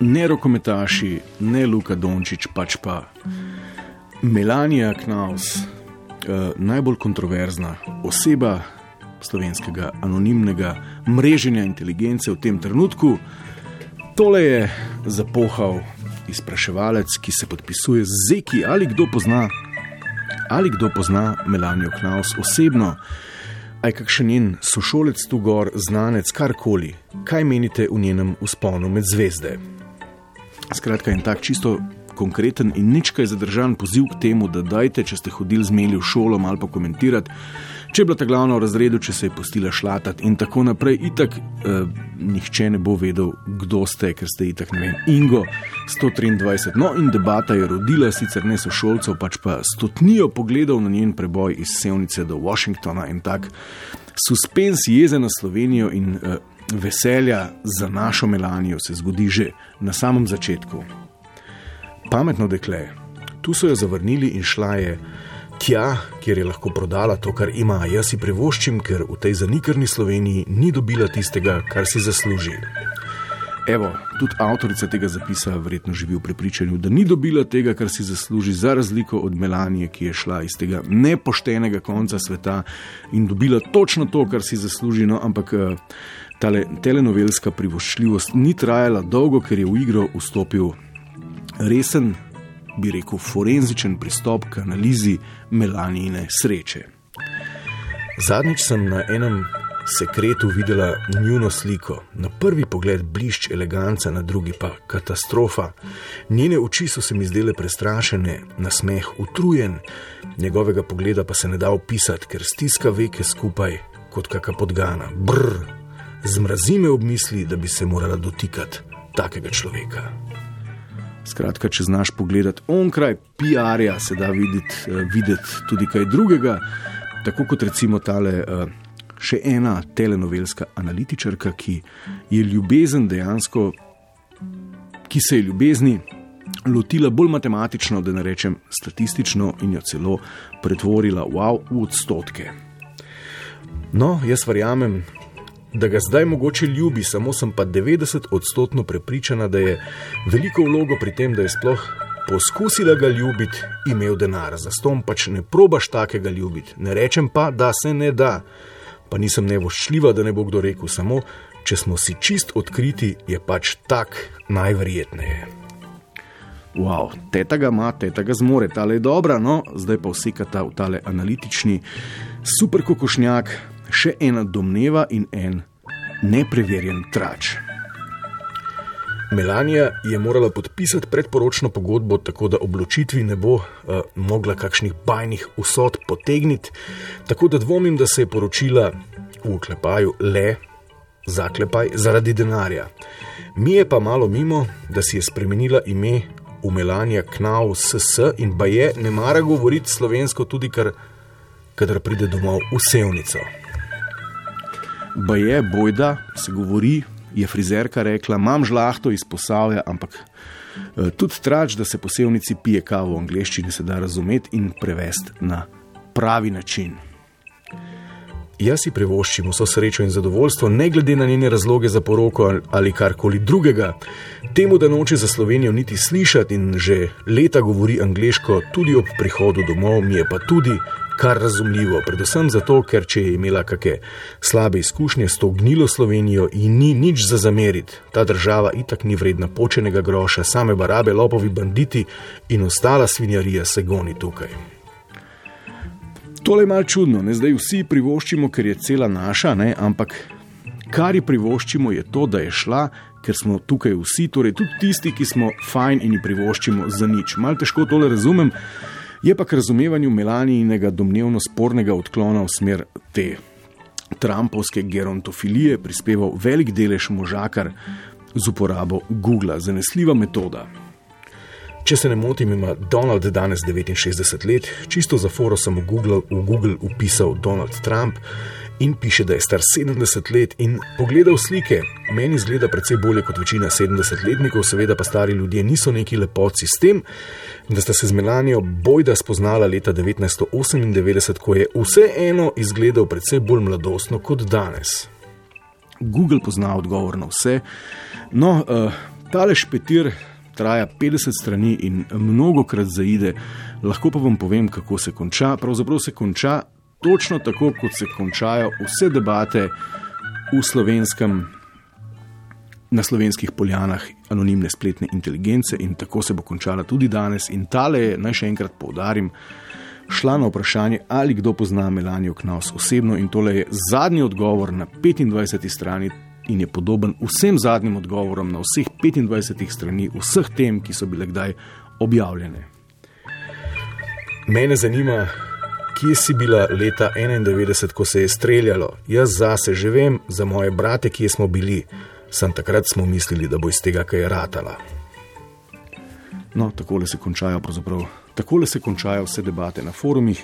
ne rokometaši, ne Luka Dončić, pač pa Melanija Knaus, eh, najbolj kontroverzna oseba slovenskega anonimnega mreženja inteligence v tem trenutku. Tole je zapohal izpraševalec, ki se podpisuje z Zeki ali kdo pozna. Ali kdo pozna Melanijo Knaus osebno, aj kakšen njen sošolec tu gor, znanec, karkoli, kaj menite v njenem usponu med zvezde? Skratka, en tak čisto konkreten in ničkaj zadržan poziv k temu, da dajte, če ste hodili z meli v šolo, malo pokomentirati, če je bila ta glavna v razredu, če se je postila šlatati in tako naprej. Itak eh, nihče ne bo vedel, kdo ste, ker ste itak ne vem, Ingo 123. No, in debata je rodila sicer ne so šolcev, pač pa stotnijo pogledov na njen preboj iz Sevnice do Washingtona in tak suspens jeze na Slovenijo in eh, veselja za našo Melanijo se zgodi že na samem začetku. Pametno dekle, tu so jo zavrnili in šla je tja, kjer je lahko prodala to, kar ima, jaz si privoščim, ker v tej zanikrni Sloveniji ni dobila tistega, kar si zasluži. Evo, tudi avtorica tega zapisa verjetno živi v prepričanju, da ni dobila tega, kar si zasluži, za razliko od Melanije, ki je šla iz tega nepoštenega konca sveta in dobila točno to, kar si zasluži. No, ampak eh, ta telenovelska privoščljivost ni trajala dolgo, ker je v igro vstopil resen bi rekel, forenzičen pristop k analizi melanijine sreče. Zadnjič sem na enem sekretu videla njuno sliko, na prvi pogled blišč eleganca, na drugi pa katastrofa. Njene oči so se mi zdele prestrašene, na smeh utrujen, njegovega pogleda pa se ne da opisati, ker stiska veke skupaj kot kakšna podgana. Brr, zmrazi me ob misli, da bi se morala dotikati takega človeka. Skratka, če znaš pogledati onkraj PR-ja, se da videti, uh, videti tudi kaj drugega. Tako kot recimo tale uh, še ena telenovelska analitičarka, ki je ljubezen dejansko, ki se je ljubezni lotila bolj matematično, da ne rečem statistično, in jo celo pretvorila wow, v odstotke. No, jaz verjamem, da ga zdaj mogoče ljubi, samo sem pa 90 odstotkov prepričana, da je veliko vlogo pri tem, da je sploh poskusila ga ljubiti, imel denar. Za stom pač ne probaš takega ljubiti. Ne rečem pa, da se ne da. Pa nisem nevoščljiva, da ne bo kdo rekel, samo če smo si čist odkriti, je pač tak najverjetneje. Wow, teta ga ima, teta ga zmore, ta je dobra, no, zdaj pa vsekata v tale analitični super kokošnjak, še ena domneva in en nepreverjen trač. Melanija je morala podpisati predporočno pogodbo, tako da obločitvi ne bo uh, mogla kakšnih bajnih usod potegniti, tako da dvomim, da se je poročila v oklepaju le zaklepaj zaradi denarja. Mi je pa malo mimo, da si je spremenila ime v Melanija Knau SS in ba je ne mara govoriti slovensko tudi, kar, kadar pride domov v Sevnico. Ba je bojda, se govori, je frizerka rekla, imam žlahto iz posavja, ampak eh, tudi trač, da se posebnici pije kavo v angleščini, se da razumeti in prevesti na pravi način. Jaz si privoščim vso srečo in zadovoljstvo, ne glede na njene razloge za poroko ali karkoli drugega. Temu, da noče za Slovenijo niti slišati in že leta govori angliško, tudi ob prihodu domov, mi je pa tudi kar razumljivo, predvsem zato, ker če je imela kakšne slabe izkušnje s to gnilo Slovenijo in ni nič za zameriti, ta država itak ni vredna počenega groša, same barabe, lopovi banditi in ostala svinjarija se goni tukaj. Tole je malce čudno, ne? zdaj vsi privoščimo, ker je cela naša, ne? ampak kar ji privoščimo je to, da je šla. Ker smo tukaj vsi, torej tudi tisti, ki smo fajn in jih privoščimo za nič. Mal težko tole razumem, Je pa k razumevanju Melanijinega domnevno spornega odklona v smer te Trumpovske gerontofilije prispeval velik delež možakar z uporabo Google, zanesljiva metoda. Če se ne motim, ima Donald danes 69 let, čisto za foro sem v Google, v Google upisal Donald Trump in piše, da je star 70 let in pogledal slike. Meni zgleda precej bolje kot večina 70-letnikov, seveda pa stari ljudje niso neki lepoci s tem, da sta se z Melanijo bojda spoznala leta 1998, ko je vseeno izgledal precej bolj mladostno kot danes. Google pozna odgovor na vse. No, uh, Tale špetir traja 50 strani in mnogo krat zaide, lahko pa vam povem, kako se konča. Pravzaprav se konča točno tako, kot se končajo vse debate v slovenskem. Na slovenskih poljanah anonimne spletne inteligence, in tako se bo končala tudi danes. In tale je, naj še enkrat poudarim, šla na vprašanje, ali kdo pozna Melanijo Knaus osebno, in tole je zadnji odgovor na 25. strani in je podoben vsem zadnjim odgovorom na vseh 25 strani, vseh tem, ki so bile kdaj objavljene. Mene zanima, kje si bila leta 91, ko se je streljalo. Jaz zase že vem, za moje brate, kje smo bili. Sem takrat smo mislili, da bo iz tega kaj ratala. No, tako se končajo, pravzaprav. Tako se končajo vse debate na forumih.